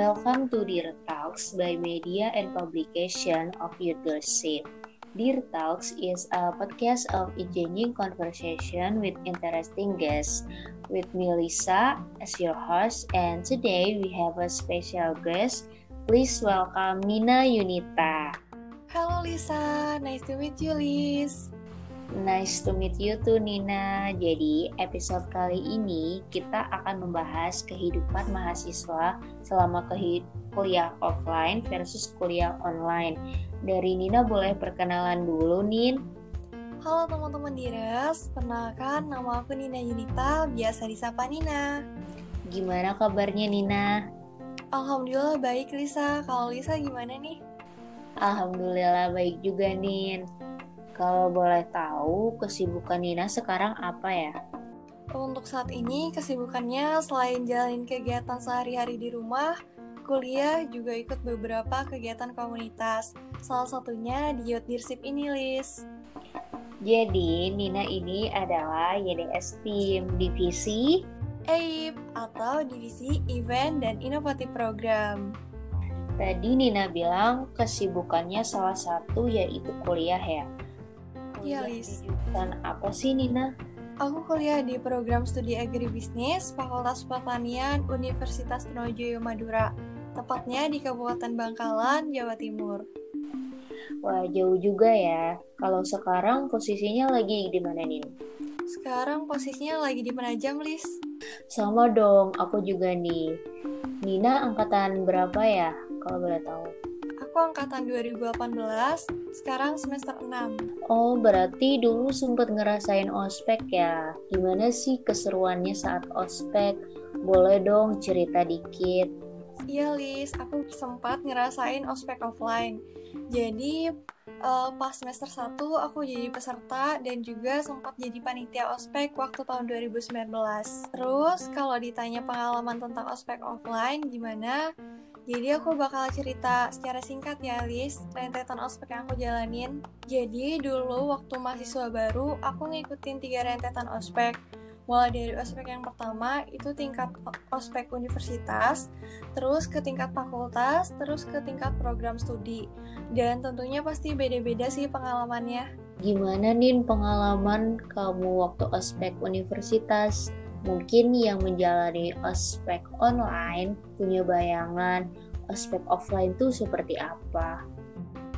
Welcome to Dear Talks by Media and Publication of Leadership. Dear Talks is a podcast of engaging conversation with interesting guests. With me, Lisa, as your host, and today we have a special guest. Please welcome Nina Yunita. Halo Lisa, nice to meet you, Liz. Nice to meet you too Nina. Jadi episode kali ini kita akan membahas kehidupan mahasiswa selama kuliah offline versus kuliah online. Dari Nina boleh perkenalan dulu Nin. Halo teman-teman Diras, perkenalkan nama aku Nina Yunita, biasa disapa Nina. Gimana kabarnya Nina? Alhamdulillah baik Lisa, kalau Lisa gimana nih? Alhamdulillah baik juga Nin. Kalau boleh tahu, kesibukan Nina sekarang apa ya? Untuk saat ini, kesibukannya selain jalanin kegiatan sehari-hari di rumah, kuliah juga ikut beberapa kegiatan komunitas. Salah satunya di Youth Leadership ini, Liz. Jadi, Nina ini adalah YDS Team Divisi EIP atau Divisi Event dan Inovatif Program. Tadi Nina bilang kesibukannya salah satu yaitu kuliah ya. Iya, Lis. Dan apa sih, Nina? Aku kuliah di program studi agribisnis Fakultas Pertanian Universitas Trunojoyo Madura, tepatnya di Kabupaten Bangkalan, Jawa Timur. Wah, jauh juga ya. Kalau sekarang posisinya lagi di mana, Nin? Sekarang posisinya lagi di Penajam, Lis. Sama dong, aku juga nih. Nina angkatan berapa ya, kalau boleh tahu? Aku angkatan 2018, sekarang semester 6. Oh, berarti dulu sempat ngerasain ospek ya. Gimana sih keseruannya saat ospek? Boleh dong cerita dikit. Iya, Lis. Aku sempat ngerasain ospek offline. Jadi, uh, pas semester 1 aku jadi peserta dan juga sempat jadi panitia ospek waktu tahun 2019. Terus, kalau ditanya pengalaman tentang ospek offline, gimana? Jadi aku bakal cerita secara singkat ya Liz, rentetan ospek yang aku jalanin. Jadi dulu waktu mahasiswa baru, aku ngikutin tiga rentetan ospek. Mulai dari ospek yang pertama, itu tingkat ospek universitas, terus ke tingkat fakultas, terus ke tingkat program studi. Dan tentunya pasti beda-beda sih pengalamannya. Gimana nih pengalaman kamu waktu ospek universitas? Mungkin yang menjalani ospek online punya bayangan ospek offline tuh seperti apa?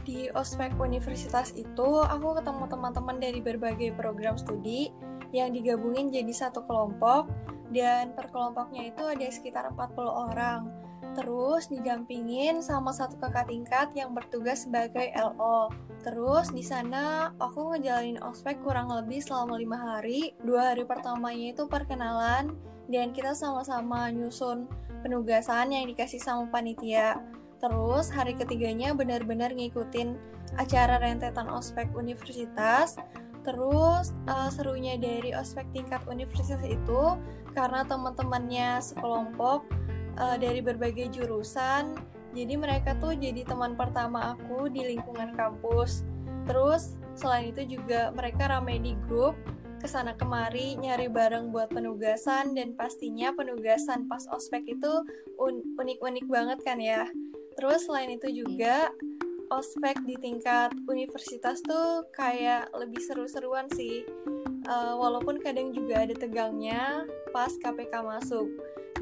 Di ospek universitas itu aku ketemu teman-teman dari berbagai program studi yang digabungin jadi satu kelompok dan per kelompoknya itu ada sekitar 40 orang. Terus didampingin sama satu kakak tingkat yang bertugas sebagai LO. Terus di sana aku ngejalanin ospek kurang lebih selama lima hari. Dua hari pertamanya itu perkenalan dan kita sama-sama nyusun penugasan yang dikasih sama panitia. Terus hari ketiganya benar-benar ngikutin acara rentetan ospek universitas. Terus uh, serunya dari ospek tingkat universitas itu karena teman-temannya sekelompok uh, dari berbagai jurusan. Jadi mereka tuh jadi teman pertama aku di lingkungan kampus. Terus selain itu juga mereka ramai di grup ke sana kemari nyari bareng buat penugasan dan pastinya penugasan pas ospek itu unik-unik banget kan ya. Terus selain itu juga ospek di tingkat universitas tuh kayak lebih seru-seruan sih. Uh, walaupun kadang juga ada tegangnya pas KPK masuk.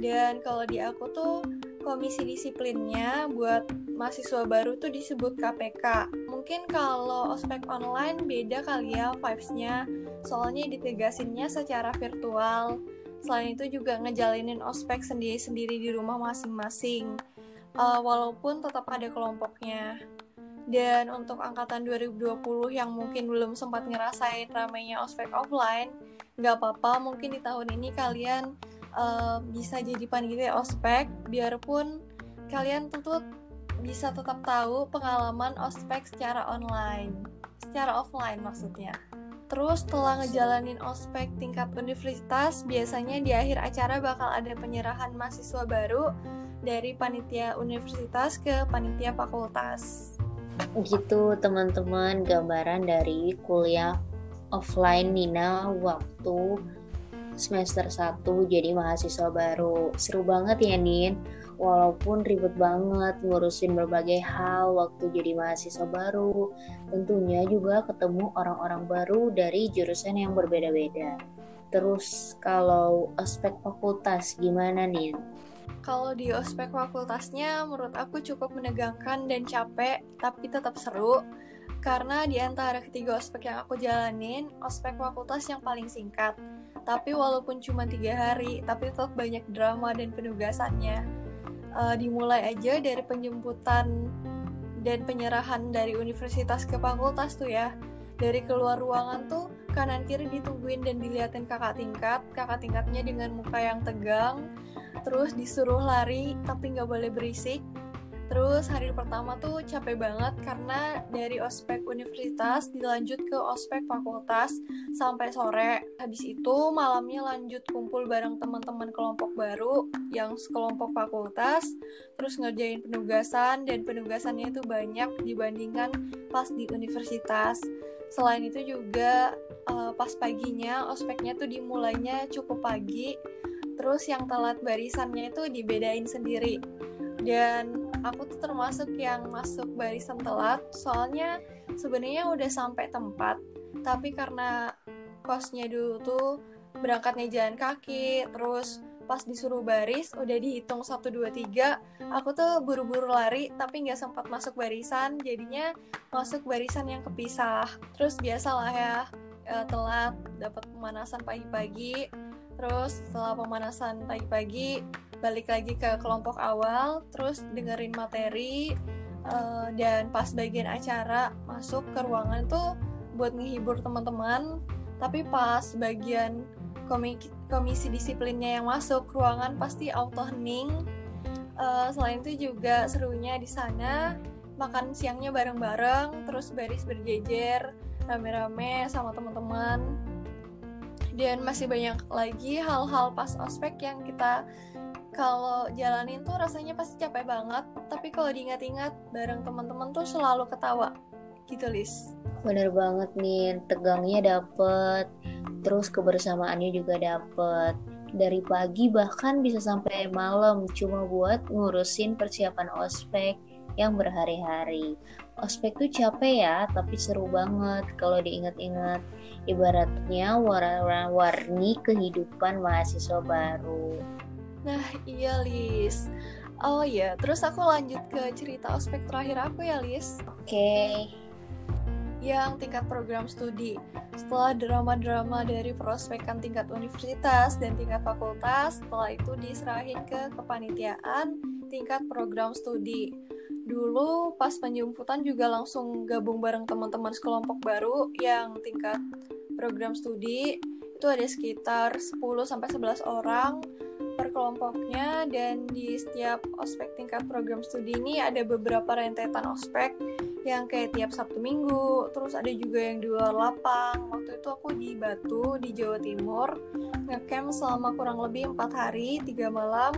Dan kalau di aku tuh komisi disiplinnya buat mahasiswa baru tuh disebut KPK. Mungkin kalau ospek online beda kali ya vibes-nya, soalnya ditegasinnya secara virtual. Selain itu juga ngejalinin ospek sendiri-sendiri di rumah masing-masing, uh, walaupun tetap ada kelompoknya. Dan untuk angkatan 2020 yang mungkin belum sempat ngerasain ramainya ospek offline, nggak apa-apa mungkin di tahun ini kalian uh, bisa jadi panitia ospek biarpun kalian tentu bisa tetap tahu pengalaman ospek secara online secara offline maksudnya Terus setelah ngejalanin ospek tingkat universitas, biasanya di akhir acara bakal ada penyerahan mahasiswa baru dari panitia universitas ke panitia fakultas. Gitu teman-teman gambaran dari kuliah offline Nina waktu semester 1 jadi mahasiswa baru. Seru banget ya Nin, walaupun ribet banget ngurusin berbagai hal waktu jadi mahasiswa baru. Tentunya juga ketemu orang-orang baru dari jurusan yang berbeda-beda. Terus kalau aspek fakultas gimana Nin? Kalau di ospek fakultasnya menurut aku cukup menegangkan dan capek, tapi tetap seru. Karena di antara ketiga ospek yang aku jalanin, ospek fakultas yang paling singkat. Tapi walaupun cuma tiga hari, tapi tetap banyak drama dan penugasannya. Uh, dimulai aja dari penjemputan dan penyerahan dari universitas ke fakultas tuh ya. Dari keluar ruangan tuh kanan kiri ditungguin dan diliatin kakak tingkat. Kakak tingkatnya dengan muka yang tegang, terus disuruh lari tapi nggak boleh berisik Terus hari pertama tuh capek banget karena dari ospek universitas dilanjut ke ospek fakultas sampai sore. Habis itu malamnya lanjut kumpul bareng teman-teman kelompok baru yang sekelompok fakultas, terus ngerjain penugasan dan penugasannya itu banyak dibandingkan pas di universitas. Selain itu juga uh, pas paginya ospeknya tuh dimulainya cukup pagi terus yang telat barisannya itu dibedain sendiri dan aku tuh termasuk yang masuk barisan telat. Soalnya sebenarnya udah sampai tempat tapi karena kosnya dulu tuh berangkatnya jalan kaki terus pas disuruh baris udah dihitung 1, 2, 3 aku tuh buru-buru lari tapi nggak sempat masuk barisan. Jadinya masuk barisan yang kepisah. Terus biasalah ya eh, telat dapat pemanasan pagi-pagi. Terus setelah pemanasan pagi-pagi balik lagi ke kelompok awal terus dengerin materi uh, dan pas bagian acara masuk ke ruangan tuh buat menghibur teman-teman. Tapi pas bagian komisi, komisi disiplinnya yang masuk ruangan pasti auto hening uh, selain itu juga serunya di sana makan siangnya bareng-bareng terus baris berjejer rame-rame sama teman-teman. Dan masih banyak lagi hal-hal pas ospek yang kita kalau jalanin tuh rasanya pasti capek banget tapi kalau diingat-ingat bareng teman-teman tuh selalu ketawa. Gitu Lis bener banget nih tegangnya dapet terus kebersamaannya juga dapet. Dari pagi bahkan bisa sampai malam cuma buat ngurusin persiapan ospek yang berhari-hari. Ospek tuh capek ya, tapi seru banget kalau diingat-ingat. Ibaratnya warna-warni kehidupan mahasiswa baru. Nah, iya Lis. Oh iya, terus aku lanjut ke cerita ospek terakhir aku ya Lis. Oke. Okay. Yang tingkat program studi. Setelah drama-drama dari prospekan tingkat universitas dan tingkat fakultas, setelah itu diserahin ke kepanitiaan tingkat program studi dulu pas penjemputan juga langsung gabung bareng teman-teman sekelompok baru yang tingkat program studi itu ada sekitar 10 sampai 11 orang per kelompoknya dan di setiap ospek tingkat program studi ini ada beberapa rentetan ospek yang kayak tiap Sabtu Minggu, terus ada juga yang di luar lapang. Waktu itu aku di Batu, di Jawa Timur, ngecamp selama kurang lebih empat hari, tiga malam,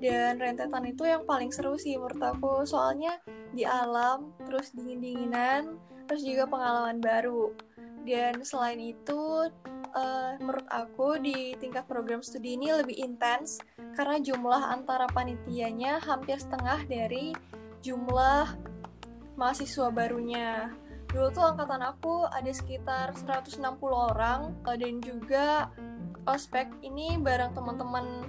dan rentetan itu yang paling seru sih menurut aku. Soalnya di alam terus dingin dinginan terus juga pengalaman baru. Dan selain itu uh, menurut aku di tingkat program studi ini lebih intens karena jumlah antara panitianya hampir setengah dari jumlah mahasiswa barunya. Dulu tuh angkatan aku ada sekitar 160 orang eh, dan juga ospek ini bareng teman-teman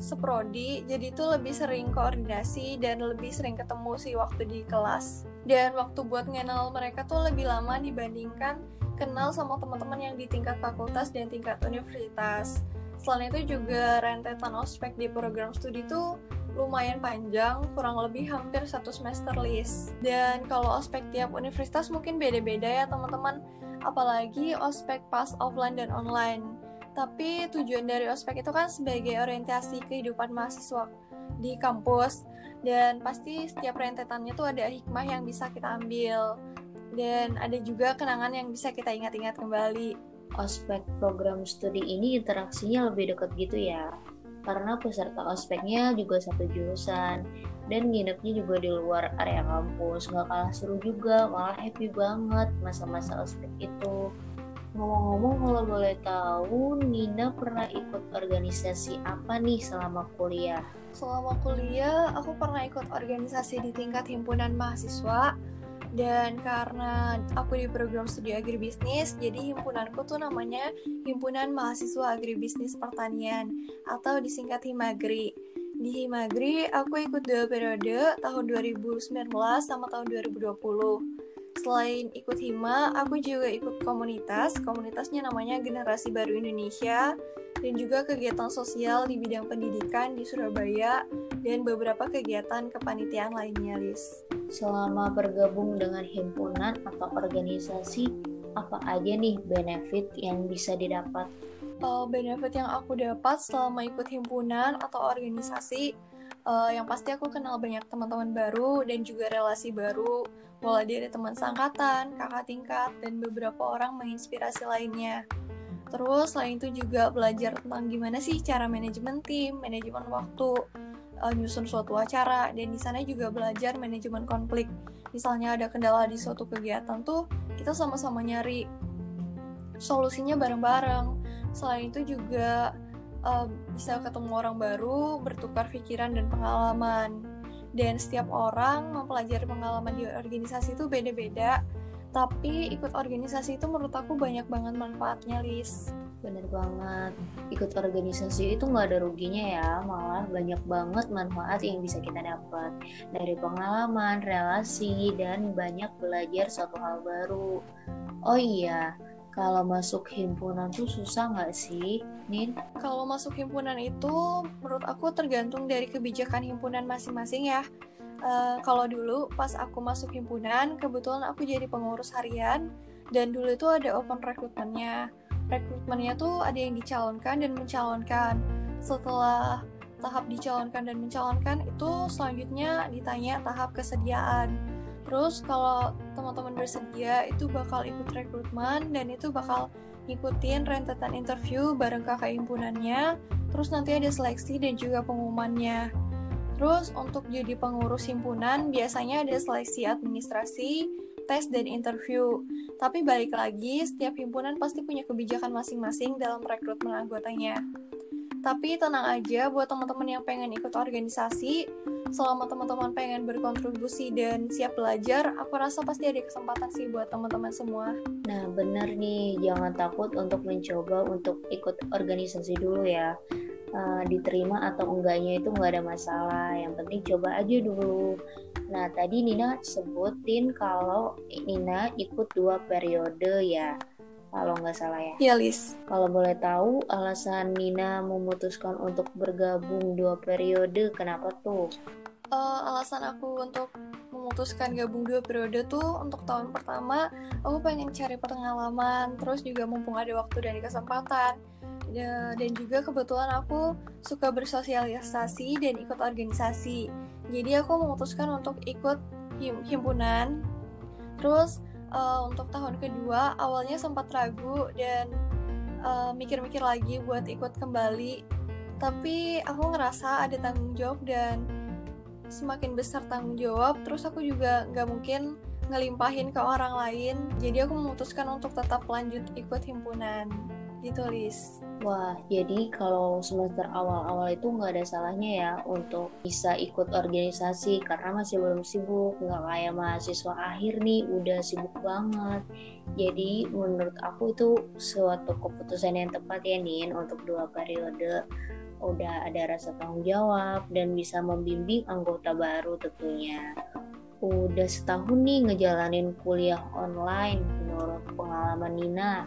seprodi jadi itu lebih sering koordinasi dan lebih sering ketemu sih waktu di kelas. Dan waktu buat ngenal mereka tuh lebih lama dibandingkan kenal sama teman-teman yang di tingkat fakultas dan tingkat universitas selain itu juga rentetan ospek di program studi tuh lumayan panjang, kurang lebih hampir satu semester list. Dan kalau ospek tiap universitas mungkin beda-beda ya teman-teman, apalagi ospek pas offline dan online. Tapi tujuan dari ospek itu kan sebagai orientasi kehidupan mahasiswa di kampus dan pasti setiap rentetannya tuh ada hikmah yang bisa kita ambil dan ada juga kenangan yang bisa kita ingat-ingat kembali. Ospek program studi ini interaksinya lebih dekat gitu ya, karena peserta ospeknya juga satu jurusan dan nginepnya juga di luar area kampus. Nggak kalah seru juga, malah happy banget masa-masa ospek itu. Ngomong-ngomong kalau boleh tahu, Nina pernah ikut organisasi apa nih selama kuliah? Selama kuliah, aku pernah ikut organisasi di tingkat himpunan mahasiswa dan karena aku di program studi agribisnis, jadi himpunanku tuh namanya Himpunan Mahasiswa Agribisnis Pertanian atau disingkat Himagri. Di Himagri, aku ikut dua periode tahun 2019 sama tahun 2020. Selain ikut Hima, aku juga ikut komunitas. Komunitasnya namanya Generasi Baru Indonesia dan juga kegiatan sosial di bidang pendidikan di Surabaya dan beberapa kegiatan kepanitiaan lainnya, Lis. Selama bergabung dengan himpunan atau organisasi, apa aja nih benefit yang bisa didapat? Uh, benefit yang aku dapat selama ikut himpunan atau organisasi, uh, yang pasti aku kenal banyak teman-teman baru dan juga relasi baru mulai dari teman sangkatan, kakak tingkat, dan beberapa orang menginspirasi lainnya. Terus selain itu juga belajar tentang gimana sih cara manajemen tim, manajemen waktu, uh, nyusun suatu acara, dan di sana juga belajar manajemen konflik. Misalnya ada kendala di suatu kegiatan tuh, kita sama-sama nyari solusinya bareng-bareng. Selain itu juga uh, bisa ketemu orang baru, bertukar pikiran dan pengalaman. Dan setiap orang mempelajari pengalaman di organisasi itu beda-beda. Tapi ikut organisasi itu menurut aku banyak banget manfaatnya Lis. Bener banget. Ikut organisasi itu nggak ada ruginya ya malah banyak banget manfaat yang bisa kita dapat. Dari pengalaman relasi dan banyak belajar satu hal baru. Oh iya kalau masuk himpunan tuh susah nggak sih, Nin? Kalau masuk himpunan itu, menurut aku tergantung dari kebijakan himpunan masing-masing ya. Uh, kalau dulu pas aku masuk himpunan, kebetulan aku jadi pengurus harian, dan dulu itu ada open rekrutmennya. Rekrutmennya tuh ada yang dicalonkan dan mencalonkan. Setelah tahap dicalonkan dan mencalonkan itu selanjutnya ditanya tahap kesediaan Terus kalau teman-teman bersedia itu bakal ikut rekrutmen dan itu bakal ngikutin rentetan interview bareng kakak himpunannya. Terus nanti ada seleksi dan juga pengumumannya. Terus untuk jadi pengurus himpunan biasanya ada seleksi administrasi, tes dan interview. Tapi balik lagi, setiap himpunan pasti punya kebijakan masing-masing dalam rekrutmen anggotanya. Tapi tenang aja buat teman-teman yang pengen ikut organisasi, selama teman-teman pengen berkontribusi dan siap belajar, aku rasa pasti ada kesempatan sih buat teman-teman semua. Nah, benar nih, jangan takut untuk mencoba untuk ikut organisasi dulu ya. Uh, diterima atau enggaknya itu nggak ada masalah, yang penting coba aja dulu. Nah, tadi Nina sebutin kalau Nina ikut dua periode ya kalau nggak salah ya. Iya, Lis. Kalau boleh tahu, alasan Nina memutuskan untuk bergabung dua periode, kenapa tuh? uh, alasan aku untuk memutuskan gabung dua periode tuh untuk tahun pertama aku pengen cari pengalaman terus juga mumpung ada waktu dan kesempatan ya, dan juga kebetulan aku suka bersosialisasi dan ikut organisasi jadi aku memutuskan untuk ikut him himpunan terus uh, untuk tahun kedua awalnya sempat ragu dan eh, mikir-mikir uh, lagi buat ikut kembali. Tapi aku ngerasa ada tanggung jawab dan semakin besar tanggung jawab terus aku juga nggak mungkin ngelimpahin ke orang lain. Jadi aku memutuskan untuk tetap lanjut ikut himpunan gitu Lis Wah, jadi kalau semester awal-awal itu nggak ada salahnya ya untuk bisa ikut organisasi karena masih belum sibuk, nggak kayak mahasiswa akhir nih udah sibuk banget. Jadi menurut aku itu suatu keputusan yang tepat ya Nin untuk dua periode udah ada rasa tanggung jawab dan bisa membimbing anggota baru tentunya. Udah setahun nih ngejalanin kuliah online menurut pengalaman Nina.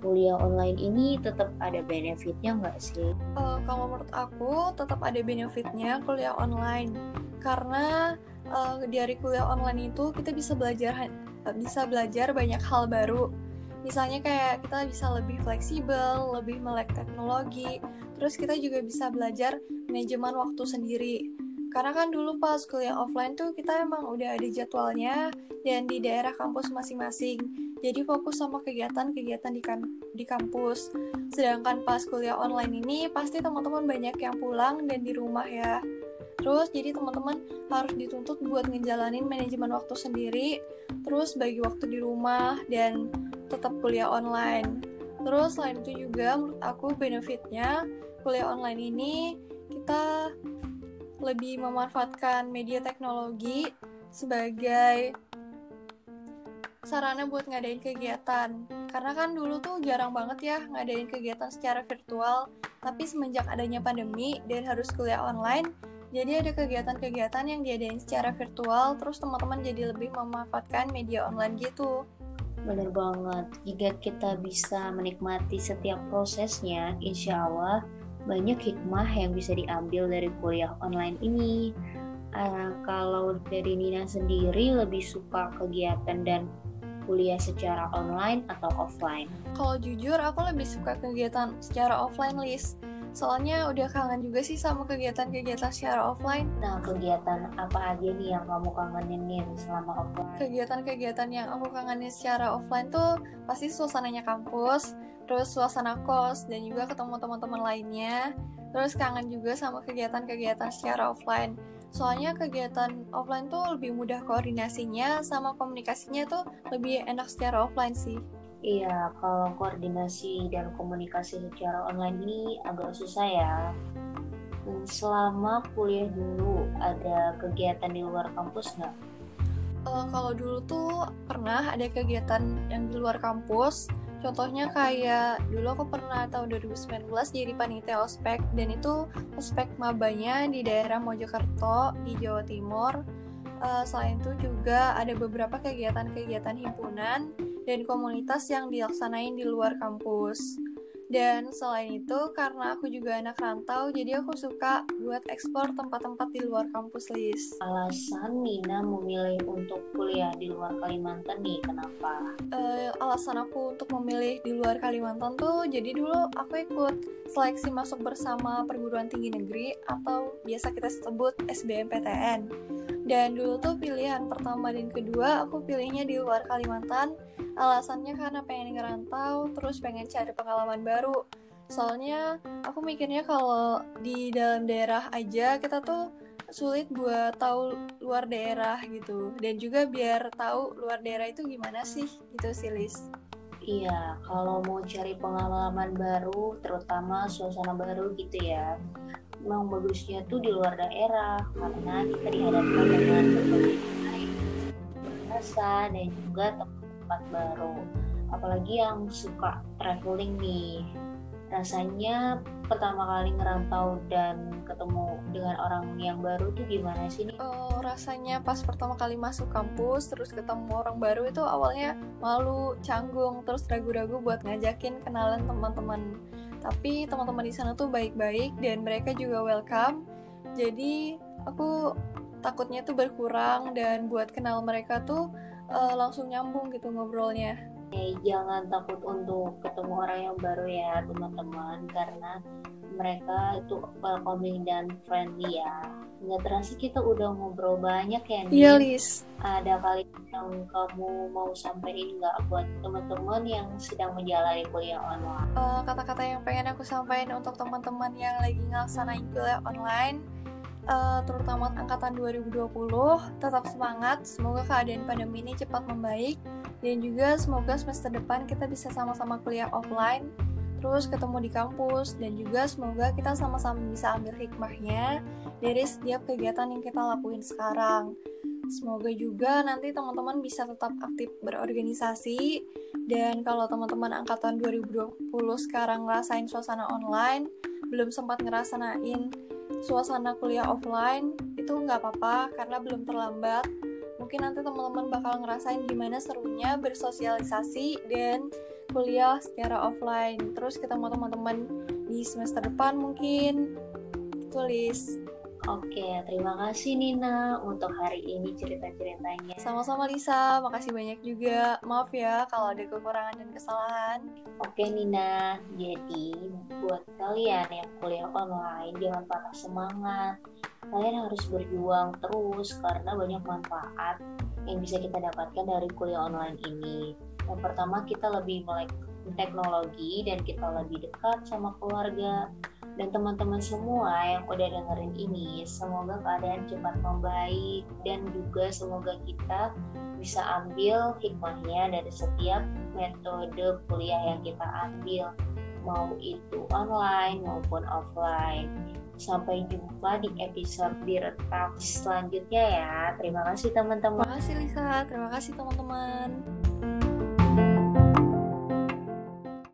Kuliah online ini tetap ada benefitnya nggak sih? Uh, kalau menurut aku tetap ada benefitnya kuliah online karena uh, dari kuliah online itu kita bisa belajar bisa belajar banyak hal baru misalnya kayak kita bisa lebih fleksibel, lebih melek teknologi, terus kita juga bisa belajar manajemen waktu sendiri. Karena kan dulu pas kuliah offline tuh kita emang udah ada jadwalnya dan di daerah kampus masing-masing. Jadi fokus sama kegiatan-kegiatan di, kan di kampus. Sedangkan pas kuliah online ini pasti teman-teman banyak yang pulang dan di rumah ya. Terus jadi teman-teman harus dituntut buat ngejalanin manajemen waktu sendiri, terus bagi waktu di rumah dan tetap kuliah online. Terus selain itu juga menurut aku benefitnya kuliah online ini kita lebih memanfaatkan media teknologi sebagai sarana buat ngadain kegiatan. Karena kan dulu tuh jarang banget ya ngadain kegiatan secara virtual, tapi semenjak adanya pandemi dan harus kuliah online, jadi ada kegiatan-kegiatan yang diadain secara virtual, terus teman-teman jadi lebih memanfaatkan media online gitu. Bener banget, jika kita bisa menikmati setiap prosesnya, insya Allah banyak hikmah yang bisa diambil dari kuliah online ini. Uh, kalau dari Nina sendiri lebih suka kegiatan dan kuliah secara online atau offline? Kalau jujur, aku lebih suka kegiatan secara offline, list. Soalnya udah kangen juga sih sama kegiatan-kegiatan secara offline. Nah, kegiatan apa aja nih yang kamu kangenin nih selama offline? Kegiatan-kegiatan yang aku kangenin secara offline tuh pasti suasananya kampus, terus suasana kos, dan juga ketemu teman-teman lainnya. Terus kangen juga sama kegiatan-kegiatan secara offline soalnya kegiatan offline tuh lebih mudah koordinasinya sama komunikasinya tuh lebih enak secara offline sih. Iya kalau koordinasi dan komunikasi secara online ini agak susah ya. Selama kuliah dulu ada kegiatan di luar kampus nggak? Uh, kalau dulu tuh pernah ada kegiatan yang di luar kampus Contohnya kayak dulu aku pernah tahun 2019 jadi panitia ospek dan itu ospek mabanya di daerah Mojokerto di Jawa Timur. Uh, selain itu juga ada beberapa kegiatan-kegiatan himpunan dan komunitas yang dilaksanain di luar kampus. Dan selain itu, karena aku juga anak rantau, jadi aku suka buat ekspor tempat-tempat di luar kampus list. Alasan Nina memilih untuk kuliah di luar Kalimantan nih, kenapa? Uh, alasan aku untuk memilih di luar Kalimantan tuh, jadi dulu aku ikut seleksi masuk bersama perguruan tinggi negeri atau biasa kita sebut SBMPTN. Dan dulu tuh pilihan pertama dan kedua aku pilihnya di luar Kalimantan. Alasannya karena pengen ngerantau terus pengen cari pengalaman baru. Soalnya aku mikirnya kalau di dalam daerah aja kita tuh sulit buat tahu luar daerah gitu. Dan juga biar tahu luar daerah itu gimana sih gitu sih Lis Iya, kalau mau cari pengalaman baru, terutama suasana baru gitu ya, memang bagusnya tuh di luar daerah karena kita dihadapkan dengan berbagai bahasa dan juga tempat baru apalagi yang suka traveling nih rasanya pertama kali ngerantau dan ketemu dengan orang yang baru tuh gimana sih nih? Oh, rasanya pas pertama kali masuk kampus terus ketemu orang baru itu awalnya malu, canggung, terus ragu-ragu buat ngajakin kenalan teman-teman. Tapi teman-teman di sana tuh baik-baik dan mereka juga welcome. Jadi aku takutnya tuh berkurang dan buat kenal mereka tuh uh, langsung nyambung gitu ngobrolnya. Eh, jangan takut untuk ketemu orang yang baru ya teman-teman karena mereka itu welcoming dan friendly ya. Nggak terasa kita udah ngobrol banyak ya nih. Iya, Lis. Ada kali yang kamu mau sampaikan nggak buat teman-teman yang sedang menjalani kuliah online? Uh, kata-kata yang pengen aku sampaikan untuk teman-teman yang lagi ngelaksanain kuliah online uh, terutama angkatan 2020 tetap semangat. Semoga keadaan pandemi ini cepat membaik. Dan juga semoga semester depan kita bisa sama-sama kuliah offline terus ketemu di kampus. Dan juga semoga kita sama-sama bisa ambil hikmahnya dari setiap kegiatan yang kita lakuin sekarang. Semoga juga nanti teman-teman bisa tetap aktif berorganisasi. Dan kalau teman-teman angkatan 2020 sekarang ngerasain suasana online belum sempat ngerasain suasana kuliah offline itu nggak apa-apa karena belum terlambat. Mungkin nanti teman-teman bakal ngerasain gimana serunya bersosialisasi dan kuliah secara offline. Terus ketemu teman-teman di semester depan mungkin tulis Oke, terima kasih Nina untuk hari ini cerita-ceritanya. Sama-sama Lisa, makasih banyak juga. Maaf ya kalau ada kekurangan dan kesalahan. Oke Nina, jadi buat kalian yang kuliah online jangan patah semangat. Kalian harus berjuang terus karena banyak manfaat yang bisa kita dapatkan dari kuliah online ini. Yang pertama kita lebih melek teknologi dan kita lebih dekat sama keluarga dan teman-teman semua yang udah dengerin ini semoga keadaan cepat membaik dan juga semoga kita bisa ambil hikmahnya dari setiap metode kuliah yang kita ambil mau itu online maupun offline. Sampai jumpa di episode Diretak selanjutnya ya. Terima kasih teman-teman. Terima kasih Lisa. Terima kasih teman-teman